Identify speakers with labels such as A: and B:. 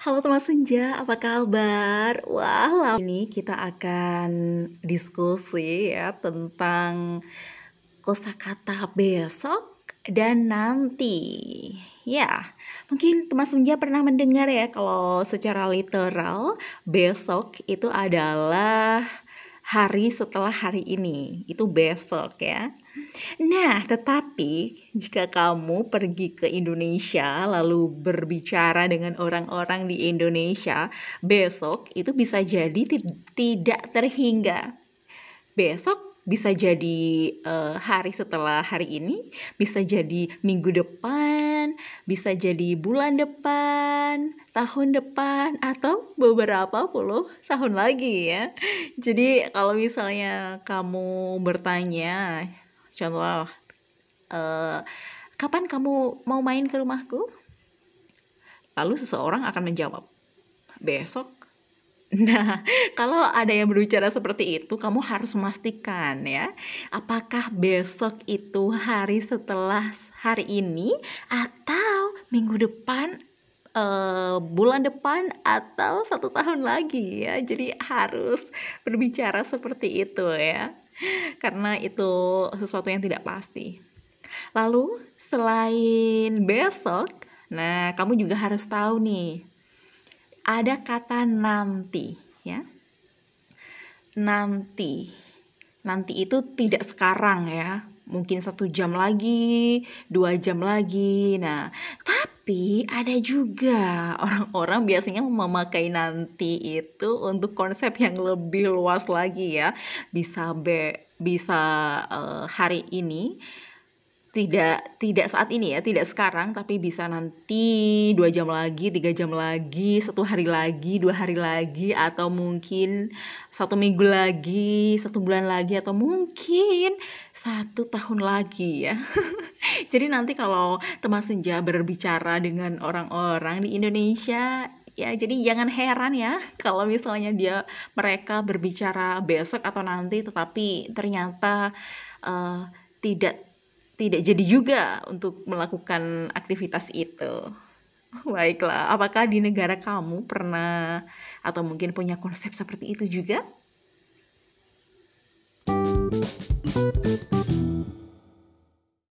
A: Halo teman senja, apa kabar? Wah, lama ini kita akan diskusi ya tentang kosakata besok dan nanti. Ya, mungkin teman senja pernah mendengar ya kalau secara literal besok itu adalah hari setelah hari ini. Itu besok ya. Nah, tetapi jika kamu pergi ke Indonesia lalu berbicara dengan orang-orang di Indonesia, besok itu bisa jadi tidak terhingga. Besok bisa jadi uh, hari setelah hari ini, bisa jadi minggu depan, bisa jadi bulan depan, tahun depan, atau beberapa puluh tahun lagi ya. Jadi kalau misalnya kamu bertanya, contoh uh, kapan kamu mau main ke rumahku lalu seseorang akan menjawab besok Nah, kalau ada yang berbicara seperti itu, kamu harus memastikan ya, apakah besok itu hari setelah hari ini atau minggu depan, uh, bulan depan atau satu tahun lagi ya. Jadi harus berbicara seperti itu ya karena itu sesuatu yang tidak pasti. Lalu selain besok, nah kamu juga harus tahu nih ada kata nanti ya. Nanti. Nanti itu tidak sekarang ya. Mungkin satu jam lagi, dua jam lagi. Nah, tapi ada juga orang-orang biasanya memakai nanti itu untuk konsep yang lebih luas lagi ya. Bisa be, bisa uh, hari ini tidak tidak saat ini ya tidak sekarang tapi bisa nanti dua jam lagi tiga jam lagi satu hari lagi dua hari lagi atau mungkin satu minggu lagi satu bulan lagi atau mungkin satu tahun lagi ya Jadi nanti kalau teman senja berbicara dengan orang-orang di Indonesia ya jadi jangan heran ya kalau misalnya dia mereka berbicara besok atau nanti tetapi ternyata uh, tidak tidak jadi juga untuk melakukan aktivitas itu. Baiklah apakah di negara kamu pernah atau mungkin punya konsep seperti itu juga? thank